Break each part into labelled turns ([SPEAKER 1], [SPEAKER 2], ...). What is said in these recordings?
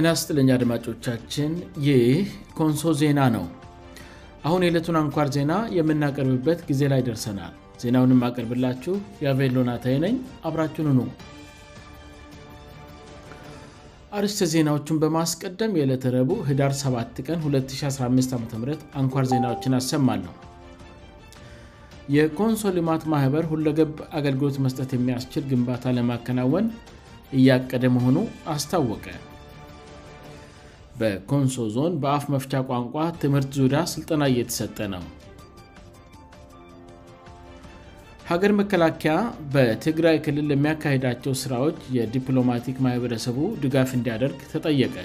[SPEAKER 1] እናስጥልኛ አድማጮቻችን ይህ ኮንሶ ዜና ነው አሁን የዕለቱን አንኳር ዜና የምናቀርብበት ጊዜ ላይ ደርሰናል ዜናውንም ቀርብላችሁ የአቬሎናታይ ነኝ አብራችን ሁኑ አርስተ ዜናዎቹን በማስቀደም የዕለትረቡ ሂዳር 7 ቀን 2015 ዓም አንኳር ዜናዎችን አሰማለሁ የኮንሶ ልማት ማኅበር ሁለገብ አገልግሎት መስጠት የሚያስችል ግንባታ ለማከናወን እያቀደ መሆኑ አስታወቀ በኮንሶ ዞን በአፍ መፍቻ ቋንቋ ትምህርት ዙሪያ ሥልጠና እየተሰጠ ነው ሀገር መከላከያ በትግራይ ክልል የሚያካሄዳቸው ሥራዎች የዲፕሎማቲክ ማኅበረሰቡ ድጋፍ እንዲያደርግ ተጠየቀ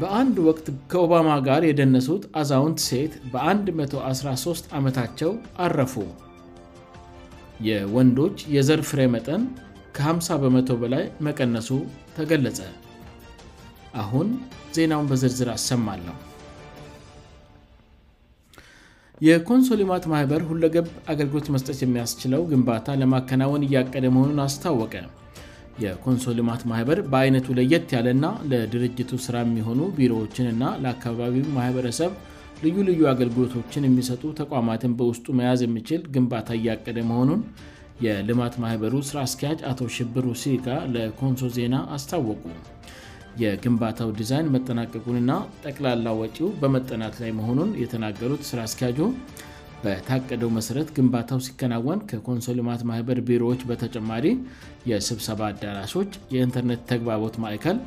[SPEAKER 1] በአንድ ወቅት ከኦባማ ጋር የደነሱት አዛውንት ሴት በ113 ዓመታቸው አረፉ የወንዶች የዘርፍሬ መጠን ከ50 በመ0 በላይ መቀነሱ ተገለጸ አሁን ዜናውን በዝርዝር አሰማለሁ የኮንሶ ልማት ማኅበር ሁለገብ አገልግሎት መስጠት የሚያስችለው ግንባታ ለማከናወን እያቀደ መሆኑን አስታወቀ የኮንሶ ልማት ማኅበር በአይነቱ ለየት ያለና ለድርጅቱ ሥራ የሚሆኑ ቢሮዎችንና ለአካባቢው ማኅበረሰብ ልዩ ልዩ አገልግሎቶችን የሚሰጡ ተቋማትን በውስጡ መያዝ የሚችል ግንባታ እያቀደ መሆኑን የልማት ማኅበሩ ሥራ አስኪያጅ አቶ ሽብር ሩሲጋ ለኮንሶ ዜና አስታወቁ የግንባታው ዲዛይን መጠናቀቁንና ጠቅላላ ወጪው በመጠናት ላይ መሆኑን የተናገሩት ስራ አስኪያጁ በታቀደው መሠረት ግንባታው ሲከናወን ከኮንሶልማት ማህበር ቢሮዎች በተጨማሪ የስብሰባ አዳራሾች የኢንተርኔት ተግባቦት ማእከል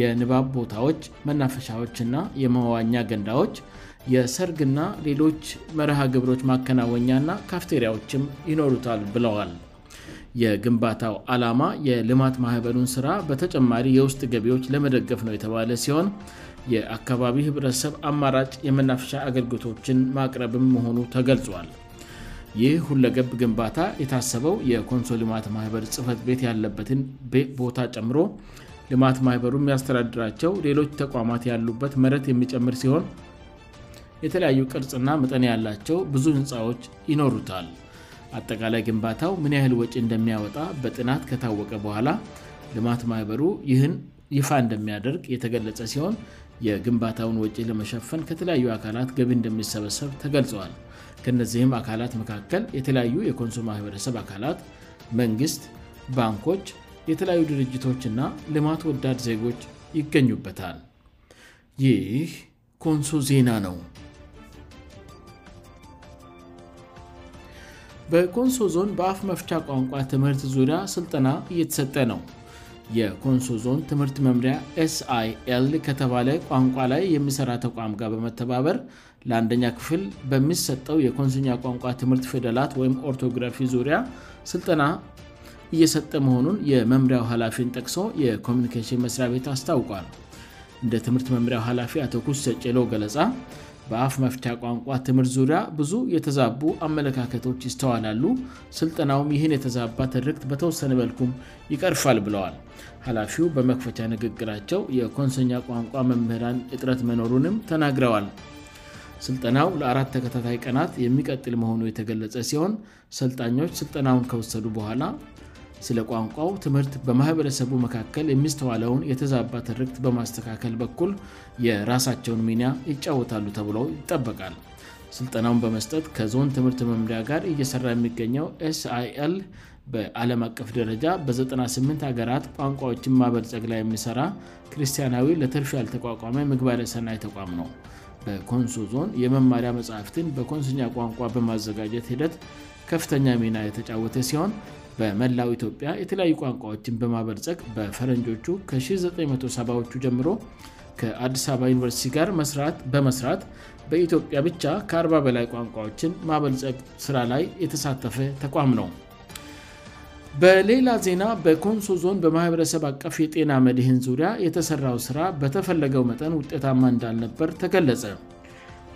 [SPEAKER 1] የንባብ ቦታዎች መናፈሻዎችና የመዋኛ ገንዳዎች የሰርግና ሌሎች መረሃግብሮች ማከናወኛ ና ካፍቴሪያዎችም ይኖሩታል ብለዋል የግንባታው አላማ የልማት ማህበሩን ስራ በተጨማሪ የውስጥ ገቢዎች ለመደገፍ ነው የተባለ ሲሆን የአካባቢ ህብረተሰብ አማራጭ የምናፈሻ አገልግሎቶችን ማቅረብም መሆኑ ተገልጿል ይህ ሁለገብ ግንባታ የታሰበው የኮንሶ ልማት ማህበር ጽፈት ቤት ያለበትን ቦታ ጨምሮ ልማት ማህበሩ የሚያስተዳድራቸው ሌሎች ተቋማት ያሉበት መረት የሚጨምር ሲሆን የተለያዩ ቅርጽና መጠን ያላቸው ብዙ ህንፃዎች ይኖሩታል አጠቃላይ ግንባታው ምን ያህል ወጪ እንደሚያወጣ በጥናት ከታወቀ በኋላ ልማት ማኅበሩ ይህን ይፋ እንደሚያደርግ የተገለጸ ሲሆን የግንባታውን ወጪ ለመሸፈን ከተለያዩ አካላት ገቢ እንደሚሰበሰብ ተገልጸዋል ከእነዚህም አካላት መካከል የተለያዩ የኮንሶ ማህበረሰብ አካላት መንግስት ባንኮች የተለያዩ ድርጅቶችና ልማት ወዳድ ዜጎች ይገኙበታል ይህ ኮንሶ ዜና ነው በኮንሶ ዞን በአፍ መፍቻ ቋንቋ ትምህርት ዙሪያ ስልጠና እየተሰጠ ነው የኮንሶ ዞን ትምህርት መምሪያ sይl ከተባለ ቋንቋ ላይ የሚሠራ ተቋም ጋር በመተባበር ለአንደኛ ክፍል በሚሰጠው የኮንስኛ ቋንቋ ትምህርት ፌደላት ወይም ኦርቶግራፊ ዙሪያ ሥልጠና እየሰጠ መሆኑን የመምሪያው ኃላፊን ጠቅሶ የኮሚኒኬሽን መስሪያ ቤት አስታውቋል እንደ ትምህርት መምሪያው ኃላፊ አቶኩስ ሰጭሎ ገለጻ በአፍ መፍቻ ቋንቋ ትምህርት ዙሪያ ብዙ የተዛቡ አመለካከቶች ይስተዋላሉ ስልጠናውም ይህን የተዛባ ትርክት በተወሰነ መልኩም ይቀርፋል ብለዋል ኃላፊው በመክፈቻ ንግግራቸው የኮንሰኛ ቋንቋ መምህራን እጥረት መኖሩንም ተናግረዋል ሥልጠናው ለአራት ተከታታይ ቀናት የሚቀጥል መሆኑ የተገለጸ ሲሆን ሰልጣኞች ስልጠናውን ከወሰዱ በኋላ ስለ ቋንቋው ትምህርት በማኅበረሰቡ መካከል የሚስተዋለውን የተዛባትርክት በማስተካከል በኩል የራሳቸውን ሚኒያ ይጫወታሉ ተብሎ ይጠበቃል ሥልጠናውን በመስጠት ከዞን ትምህርት መምሪያ ጋር እየሠራ የሚገኘው sil በዓለም አቀፍ ደረጃ በ98 አገራት ቋንቋዎችን ማበልፀግ ላይ የሚሠራ ክርስቲያናዊ ለተርሹ ያልተቋቋመ ምግባር ሰናይ ተቋም ነው በኮንሶ ዞን የመማሪያ መጽሕፍትን በኮንሶኛ ቋንቋ በማዘጋጀት ሂደት ከፍተኛ ሚና የተጫወተ ሲሆን በመላው ኢትዮጵያ የተለያዩ ቋንቋዎችን በማበልፀግ በፈረንጆቹ ከ1900 ሰዎቹ ጀምሮ ከአዲስ አበባ ዩኒቨርስቲ ጋር መራት በመስራት በኢትዮጵያ ብቻ ከ40 በላይ ቋንቋዎችን ማበልፀቅ ሥራ ላይ የተሳተፈ ተቋም ነው በሌላ ዜና በኮንሶ ዞን በማኅበረሰብ አቀፍ የጤና መድህን ዙሪያ የተሰራው ሥራ በተፈለገው መጠን ውጤታማ እንዳልነበር ተገለጸ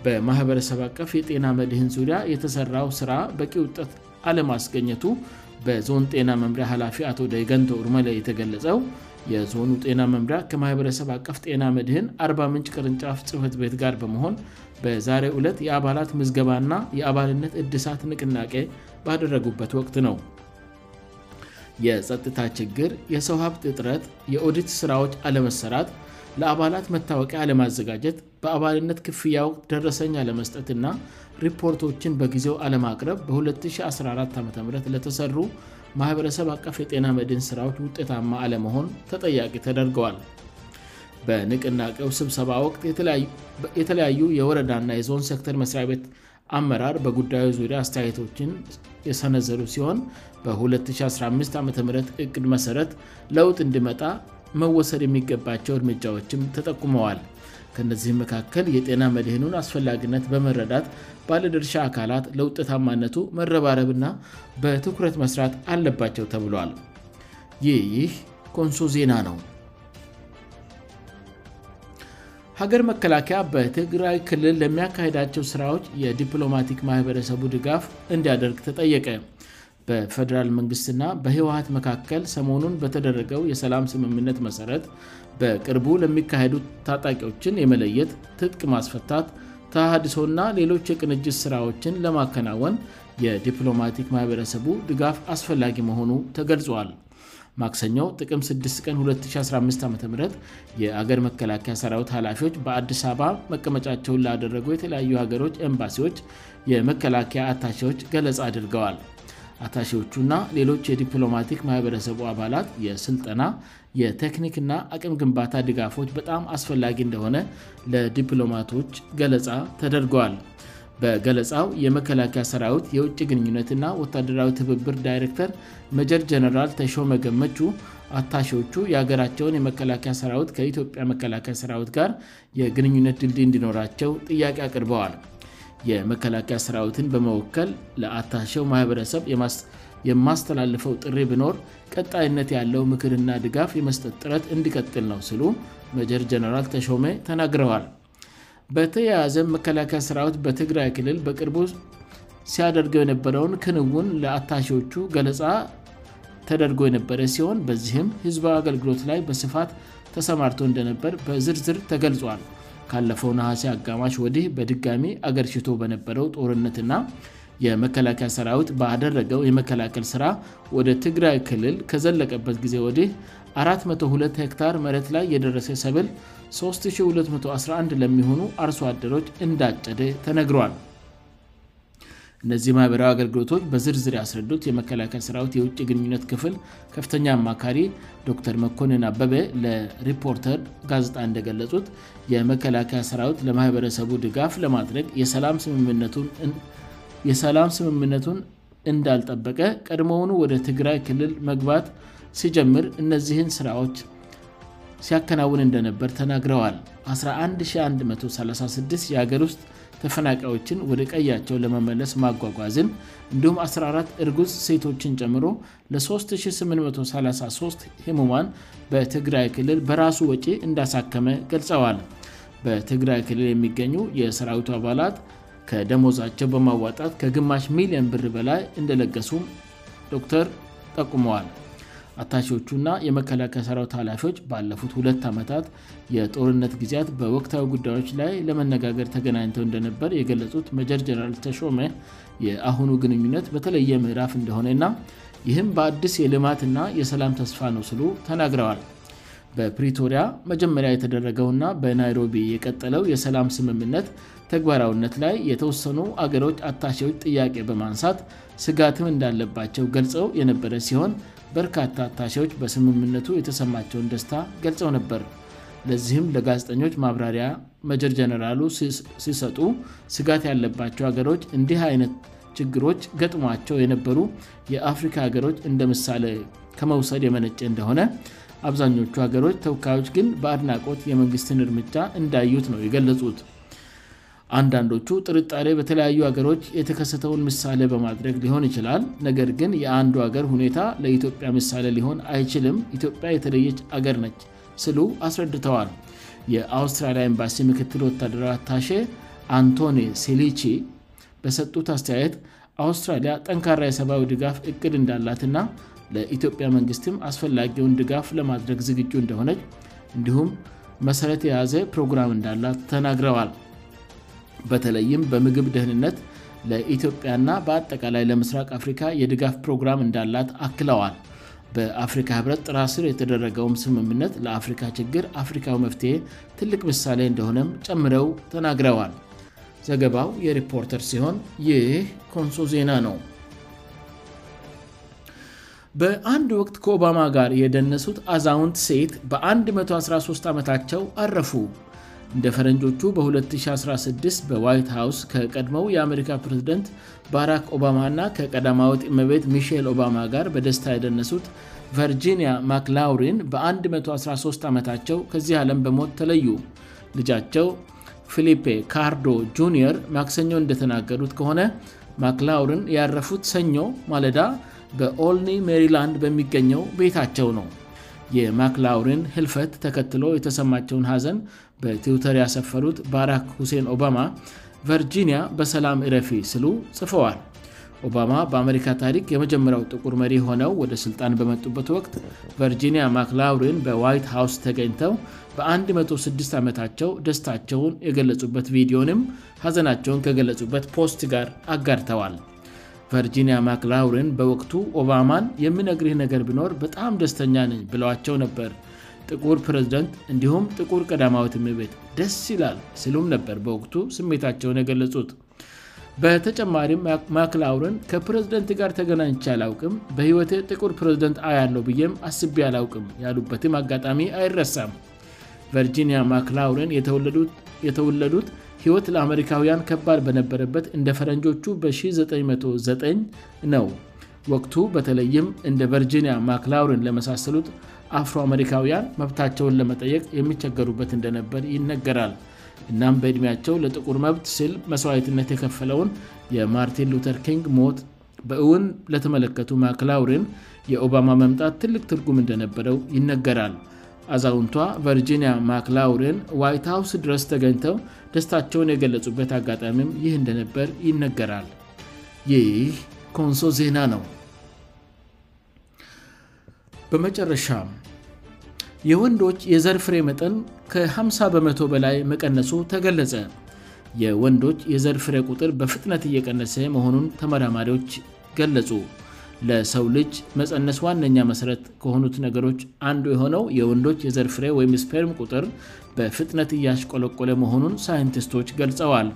[SPEAKER 1] በማኅበረሰብ አቀፍ የጤና መድህን ዙሪያ የተሰራው ስራ በቂ ውጠት አለማስገኘቱ በዞን ጤና መምሪያ ኃላፊ አቶ ደይገንቶ ርመላ የተገለጸው የዞኑ ጤና መምሪያ ከማኅበረሰብ አቀፍ ጤና መድህን 40 ምንጭ ቅርንጫፍ ጽፈት ቤት ጋር በመሆን በዛሬው 2ለት የአባላት ምዝገባና የአባልነት እድሳት ንቅናቄ ባደረጉበት ወቅት ነው የጸጥታ ችግር የሰው ሀብት እጥረት የኦዲት ስራዎች አለመሰራት ለአባላት መታወቂያ አለማዘጋጀት በአባልነት ክፍያ ወቅት ደረሰኝ አለመስጠትእና ሪፖርቶችን በጊዜው አለማቅረብ በ214 ዓም ለተሰሩ ማኅበረሰብ አቀፍ የጤና መድን ሥራዎች ውጤታማ አለመሆን ተጠያቂ ተደርገዋል በንቅናቄው ስብሰባ ወቅት የተለያዩ የወረዳ ና የዞን ሰክተር መስሪያ ቤት አመራር በጉዳዩ ዙሪያ አስተያየቶችን የሰነዘሩ ሲሆን በ215 ዓም እቅድ መሠረት ለውጥ እንዲመጣ መወሰድ የሚገባቸው እርምጃዎችም ተጠቁመዋል ከነዚህም መካከል የጤና መድሄኑን አስፈላጊነት በመረዳት ባለደርሻ አካላት ለውጥታማነቱ መረባረብና በትኩረት መስራት አለባቸው ተብሏል ይይህ ኮንሶ ዜና ነው ሀገር መከላከያ በትግራይ ክልል ለሚያካሄዳቸው ስራዎች የዲፕሎማቲክ ማህበረሰቡ ድጋፍ እንዲያደርግ ተጠየቀ በፌደራል መንግሥትና በህይወሀት መካከል ሰሞኑን በተደረገው የሰላም ስምምነት መሠረት በቅርቡ ለሚካሄዱ ታጣቂዎችን የመለየት ትጥቅ ማስፈታት ታሃድሶና ሌሎች የቅንጅስ ሥራዎችን ለማከናወን የዲፕሎማቲክ ማኅበረሰቡ ድጋፍ አስፈላጊ መሆኑ ተገልጿዋል ማክሰኞው ጥቅም6 ቀን 2015 ዓም የአገር መከላከያ ሠራዊት ኃላፊዎች በአዲስ አበባ መቀመጫቸውን ላደረጉ የተለያዩ ሀገሮች ኤምባሲዎች የመከላከያ አታሺዎች ገለጻ አድርገዋል አታሺዎቹና ሌሎች የዲፕሎማቲክ ማኅበረሰቡ አባላት የሥልጠና የቴክኒክና አቅም ግንባታ ድጋፎች በጣም አስፈላጊ እንደሆነ ለዲፕሎማቶች ገለፃ ተደርገዋል በገለፃው የመከላከያ ሠራዊት የውጭ ግንኙነትና ወታደራዊ ትብብር ዳይሬክተር መጀር ጀነራል ተሾመገመቹ አታሺዎቹ የሀገራቸውን የመከላከያ ሠራዊት ከኢትዮጵያ መከላከያ ሠራዊት ጋር የግንኙነት ድልድይ እንዲኖራቸው ጥያቄ አቅርበዋል የመከላከያ ስራዊትን በመወከል ለአታሸው ማህበረሰብ የማስተላልፈው ጥሪ ብኖር ቀጣይነት ያለው ምክርና ድጋፍ የመስጠት ጥረት እንዲቀጥል ነው ስሉ መጀር ጀነራል ተሾሜ ተናግረዋል በተያያዘ መከላከያ ስራዊት በትግራይ ክልል በቅርቡ ሲያደርገው የነበረውን ክንውን ለአታሽዎቹ ገለፃ ተደርጎ የነበረ ሲሆን በዚህም ህዝባ አገልግሎት ላይ በስፋት ተሰማርቶ እንደነበር በዝርዝር ተገልጿል ካለፈው ነሀሴ አጋማሽ ወዲህ በድጋሚ አገር ሽቶ በነበረው ጦርነትና የመከላከያ ሰራዊት ባደረገው የመከላከል ሥራ ወደ ትግራይ ክልል ከዘለቀበት ጊዜ ወዲህ 42 ሄክታር መረት ላይ የደረሰ ሰብል 3211 ለሚሆኑ አርሶ አደሮች እንዳጨደ ተነግሯል እነዚህ ማኅበራዊ አገልግሎቶች በዝርዝር ያስረዱት የመከላከያ ሠራዊት የውጭ ግንኙነት ክፍል ከፍተኛ አማካሪ ዶክተር መኮንን አበበ ለሪፖርተር ጋዜጣ እንደገለጹት የመከላከያ ሰራዊት ለማኅበረሰቡ ድጋፍ ለማድረግ የሰላም ስምምነቱን እንዳልጠበቀ ቀድሞውኑ ወደ ትግራይ ክልል መግባት ሲጀምር እነዚህን ስራዎች ሲያከናውን እንደነበር ተናግረዋል 11136 የሀገር ውስጥ ተፈናቃዮችን ወደ ቀያቸው ለመመለስ ማጓጓዝም እንዲሁም 14 ርጉዝ ሴቶችን ጨምሮ ለ3833 ሄሙማን በትግራይ ክልል በራሱ ወጪ እንዳሳከመ ገልጸዋል በትግራይ ክልል የሚገኙ የሰራዊቱ አባላት ከደሞዛቸው በማዋጣት ከግማሽ ሚሊየን ብር በላይ እንደለገሱም ዶተር ጠቁመዋል አታሺዎቹና የመከላከያ ሰራዊት ኃላፊዎች ባለፉት ሁለት ዓመታት የጦርነት ጊዜያት በወቅታዊ ጉዳዮች ላይ ለመነጋገር ተገናኝተው እንደነበር የገለጹት መጀር ጀነራል ተሾሜ የአሁኑ ግንኙነት በተለየ ምዕራፍ እንደሆነና ይህም በአዲስ የልማትና የሰላም ተስፋ ነው ስሉ ተናግረዋል በፕሪቶሪያ መጀመሪያ የተደረገው ና በናይሮቢ የቀጠለው የሰላም ስምምነት ተግባራውነት ላይ የተወሰኑ አገሮች አታሺዎች ጥያቄ በማንሳት ስጋትም እንዳለባቸው ገልጸው የነበረ ሲሆን በርካታ ታሺዎች በስምምነቱ የተሰማቸውን ደስታ ገልጸው ነበር ለዚህም ለጋዜጠኞች ማብራሪያ መጀር ጀነራሉ ሲሰጡ ስጋት ያለባቸው ሀገሮች እንዲህ አይነት ችግሮች ገጥሟቸው የነበሩ የአፍሪካ ሀገሮች እንደ ምሳሌ ከመውሰድ የመነጭ እንደሆነ አብዛኞቹ ሀገሮች ተወካዮች ግን በአድናቆት የመንግስትን እርምጃ እንዳዩት ነው የገለጹት አንዳንዶቹ ጥርጣሬ በተለያዩ አገሮች የተከሰተውን ምሳሌ በማድረግ ሊሆን ይችላል ነገር ግን የአንዱ አገር ሁኔታ ለኢትዮጵያ ምሳሌ ሊሆን አይችልም ኢትዮጵያ የተለየች አገር ነች ስሉ አስረድተዋል የአውስትራሊያ ኢምባሲ ምክትል ወታደራ አታሼ አንቶኒ ሴሊቺ በሰጡት አስተያየት አውስትራሊያ ጠንካራ የሰብአዊ ድጋፍ እቅድ እንዳላትና ለኢትዮጵያ መንግስትም አስፈላጊውን ድጋፍ ለማድረግ ዝግጁ እንደሆነች እንዲሁም መሠረት የያዘ ፕሮግራም እንዳላት ተናግረዋል በተለይም በምግብ ደህንነት ለኢትዮጵያና በአጠቃላይ ለምስራቅ አፍሪካ የድጋፍ ፕሮግራም እንዳላት አክለዋል በአፍሪካ ህብረት ጥራስር የተደረገውም ስምምነት ለአፍሪካ ችግር አፍሪካዊ መፍትሔ ትልቅ ምሳሌ እንደሆነም ጨምረው ተናግረዋል ዘገባው የሪፖርተር ሲሆን ይህ ኮንሶ ዜና ነው በአንድ ወቅት ከኦባማ ጋር የደነሱት አዛውንት ሴት በ113 ዓመታቸው አረፉ እንደ ፈረንጆቹ በ2016 በዋይት ሃውስ ከቀድሞው የአሜሪካ ፕሬዝደንት ባራክ ኦባማእና ከቀደማውጥ መቤት ሚሼል ኦባማ ጋር በደስታ የደነሱት ቨርጂኒያ ማክላውሪን በ113 ዓመታቸው ከዚህ ዓለም በሞት ተለዩ ልጃቸው ፊሊፔ ካርዶ ጁኒየር ማክሰኞን እንደተናገዱት ከሆነ ማክላውሪን ያረፉት ሰኞ ማለዳ በኦልኒ ሜሪላንድ በሚገኘው ቤታቸው ነው የማክላውሪን ህልፈት ተከትሎ የተሰማቸውን ሐዘን በትዊተር ያሰፈሩት ባራክ ሁሴን ኦባማ ቨርጂኒያ በሰላም ረፊ ስሉ ጽፈዋል ኦባማ በአሜሪካ ታሪክ የመጀመሪያው ጥቁር መሪ ሆነው ወደ ሥልጣን በመጡበት ወቅት ቨርጂኒያ ማክላውሪን በዋይት ሃውስ ተገኝተው በ16 ዓመታቸው ደስታቸውን የገለጹበት ቪዲዮንም ሐዘናቸውን ከገለጹበት ፖስት ጋር አጋድተዋል ቨርጂኒያ ማክላውሪን በወቅቱ ኦባማን የምንግርህ ነገር ብኖር በጣም ደስተኛ ነኝ ብለዋቸው ነበር ጥቁር ፕሬዝደንት እንዲሁም ጥቁር ቀዳማዊት ምቤት ደስ ይላል ስሉም ነበር በወቅቱ ስሜታቸውን የገለጹት በተጨማሪም ማክላውርን ከፕሬዝደንት ጋር ተገናኝቻ ያላውቅም በሕይወቴ ጥቁር ፕሬዝደንት አያ ያለው ብዬም አስቢ ያላውቅም ያሉበትም አጋጣሚ አይረሳም ቨርጂኒያ ማክላውርን የተወለዱት ሕይወት ለአሜሪካውያን ከባድ በነበረበት እንደ ፈረንጆቹ በ199 ነው ወቅቱ በተለይም እንደ ቨርጂኒያ ማክላውርን ለመሳሰሉት አፍሮአሜሪካውያን መብታቸውን ለመጠየቅ የሚቸገሩበት እንደነበር ይነገራል እናም በዕድሜያቸው ለጥቁር መብት ስል መስዋየትነት የከፈለውን የማርቲን ሉተርኪንግ ሞት በእውን ለተመለከቱ ማክላውሪን የኦባማ መምጣት ትልቅ ትርጉም እንደነበረው ይነገራል አዛውንቷ ቨርጂኒያ ማክላውሪን ዋይት ሃውስ ድረስ ተገኝተው ደስታቸውን የገለጹበት አጋጣሚም ይህ እንደነበር ይነገራል ይህ ኮንሶ ዜና ነው በመጨረሻ የወንዶች የዘርፍሬ መጠን ከ50 በመ0 በላይ መቀነሱ ተገለጸ የወንዶች የዘርፍሬ ቁጥር በፍጥነት እየቀነሰ መሆኑን ተመራማሪዎች ገለጹ ለሰው ልጅ መፀነስ ዋነኛ መሠረት ከሆኑት ነገሮች አንዱ የሆነው የወንዶች የዘርፍሬ ወይም ስፐርም ቁጥር በፍጥነት እያሽቆለቆለ መሆኑን ሳይንቲስቶች ገልጸዋል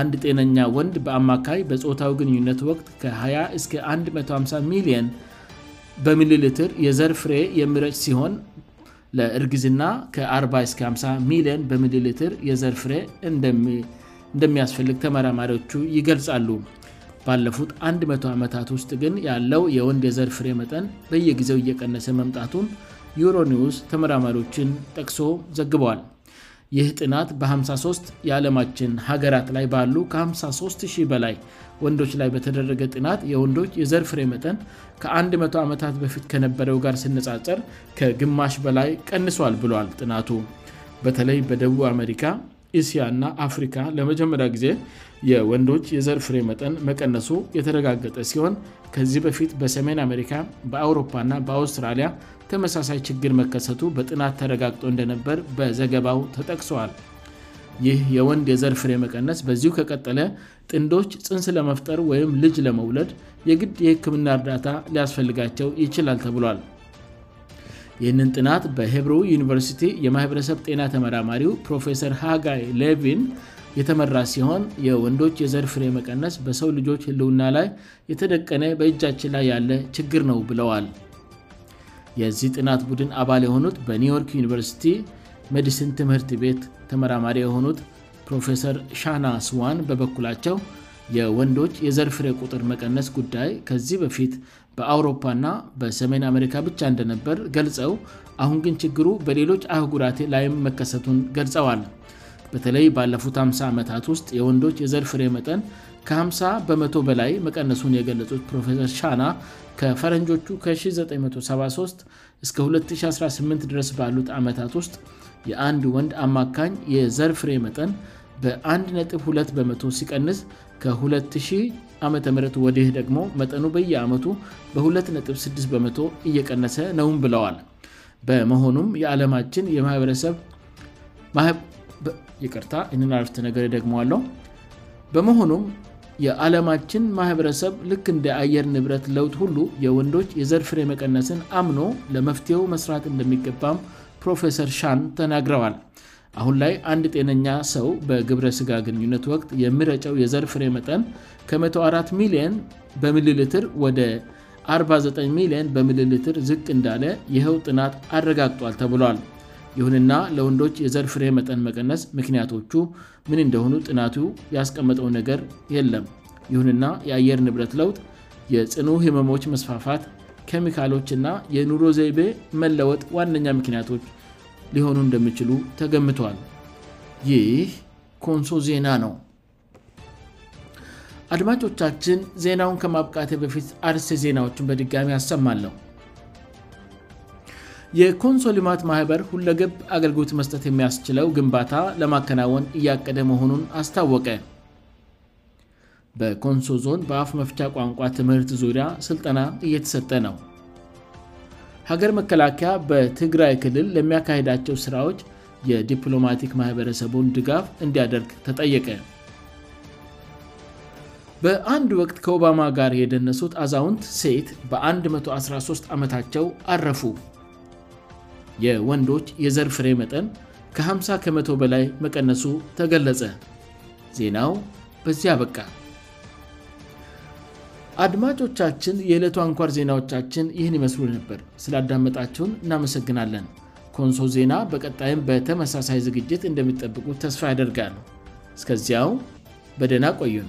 [SPEAKER 1] አንድ ጤነኛ ወንድ በአማካይ በፆታው ግንኙነት ወቅት ከ2-150 ሚሊዮን በሚልልትር የዘርፍሬ የሚረጭ ሲሆን ለእርግዝና ከ4050 ሚሊየን በሚት የዘርፍሬ እንደሚያስፈልግ ተመራማሪዎቹ ይገልጻሉ ባለፉት 100 ዓመታት ውስጥ ግን ያለው የወንድ የዘርፍሬ መጠን በየጊዜው እየቀነሰ መምጣቱን ዩሮኒውስ ተመራማሪዎችን ጠቅሶ ዘግበዋል ይህ ጥናት በ53 የዓለማችን ሀገራት ላይ ባሉ ከ530 በላይ ወንዶች ላይ በተደረገ ጥናት የወንዶች የዘርፍሬ መጠን ከ100 ዓመታት በፊት ከነበረው ጋር ስነጻፀር ከግማሽ በላይ ቀንሷል ብሏል ጥናቱ በተለይ በደቡብ አሜሪካ እስያ ና አፍሪካ ለመጀመሪያ ጊዜ የወንዶች የዘርፍሬ መጠን መቀነሱ የተረጋገጠ ሲሆን ከዚህ በፊት በሰሜን አሜሪካ በአውሮፓና በአውስትራሊያ ተመሳሳይ ችግር መከሰቱ በጥናት ተረጋግጦ እንደነበር በዘገባው ተጠቅሰዋል ይህ የወንድ የዘርፍሬ መቀነስ በዚሁ ከቀጠለ ጥንዶች ፅንስ ለመፍጠር ወይም ልጅ ለመውለድ የግድ የህክምና እርዳታ ሊያስፈልጋቸው ይችላል ተብሏል ይህንን ጥናት በሄብሮ ዩኒቨርሲቲ የማኅበረሰብ ጤና ተመራማሪው ፕሮፌሰር ሃጋይ ሌቪን የተመራ ሲሆን የወንዶች የዘርፍሬ መቀነስ በሰው ልጆች ህልውና ላይ የተደቀነ በእጃችን ላይ ያለ ችግር ነው ብለዋል የዚህ ጥናት ቡድን አባል የሆኑት በኒውዮርክ ዩኒቨርሲቲ ሜዲሲን ትምህርት ቤት ተመራማሪ የሆኑት ፕሮፌሰር ሻና ስዋን በበኩላቸው የወንዶች የዘርፍሬ ቁጥር መቀነስ ጉዳይ ከዚህ በፊት በአውሮፓና በሰሜን አሜሪካ ብቻ እንደነበር ገልጸው አሁን ግን ችግሩ በሌሎች አህጉራቴ ላይም መከሰቱን ገልጸዋል በተለይ ባለፉት 50 ዓመታት ውስጥ የወንዶች የዘርፍሬ መጠን ከ50 በመ0 በላይ መቀነሱን የገለጹት ፕሮፌሰር ሻና ከፈረንጆቹ ከ1973-እስከ 218 ድረስ ባሉት ዓመታት ውስጥ የአንድ ወንድ አማካኝ የዘርፍሬ መጠን በ12 በመ0 ሲቀንስ ከ2 ዓ ም ወደህ ደግሞ መጠኑ በየዓመቱ በ26 በመቶ እየቀነሰ ነውም ብለዋል ቀርታ ፍ ነገሬ ደግሞአለው በመሆኑም የዓለማችን ማኅበረሰብ ልክ እንደ አየር ንብረት ለውት ሁሉ የወንዶች የዘርፍሬ መቀነስን አምኖ ለመፍትሄው መሥራት እንደሚገባም ፕሮፌሰር ሻን ተናግረዋል አሁን ላይ አንድ ጤነኛ ሰው በግብረሥጋ ግንኙነት ወቅት የሚረጨው የዘርፍሬ መጠን ከ14 ሚሊየን በምልልትር ወደ 49 ሚሊዮን በሚልልትር ዝቅ እንዳለ ይኸው ጥናት አረጋግጧል ተብሏል ይሁንና ለወንዶች የዘርፍሬ መጠን መቀነስ ምክንያቶቹ ምን እንደሆኑ ጥናቱ ያስቀመጠው ነገር የለም ይሁንና የአየር ንብረት ለውጥ የጽኑ ህመሞች መስፋፋት ኬሚካሎችና የኑሮ ዘይቤ መለወጥ ዋነኛ ምክንያቶች ሊሆኑ እንደሚችሉ ተገምቷል ይህ ኮንሶ ዜና ነው አድማጮቻችን ዜናውን ከማብቃተ በፊት አርሴ ዜናዎችን በድጋሚ አሰማለሁ የኮንሶ ልማት ማኅበር ሁለገብ አገልግሎት መስጠት የሚያስችለው ግንባታ ለማከናወን እያቀደ መሆኑን አስታወቀ በኮንሶ ዞን በአፍ መፍቻ ቋንቋ ትምህርት ዙሪያ ስልጠና እየተሰጠ ነው ሀገር መከላከያ በትግራይ ክልል ለሚያካሄዳቸው ሥራዎች የዲፕሎማቲክ ማኅበረሰቡን ድጋፍ እንዲያደርግ ተጠየቀ በአንድ ወቅት ከኦባማ ጋር የደነሱት አዛውንት ሴት በ113 ዓመታቸው አረፉ የወንዶች የዘርፍሬ መጠን ከ50 ከመ0 በላይ መቀነሱ ተገለጸ ዜናው በዚያ በቃ አድማጮቻችን የዕለቱ አንኳር ዜናዎቻችን ይህን ይመስሉ ነበር ስላዳመጣቸውን እናመሰግናለን ኮንሶ ዜና በቀጣይም በተመሳሳይ ዝግጅት እንደሚጠብቁት ተስፋ ያደርጋል እስከዚያው በደና ቆየኑ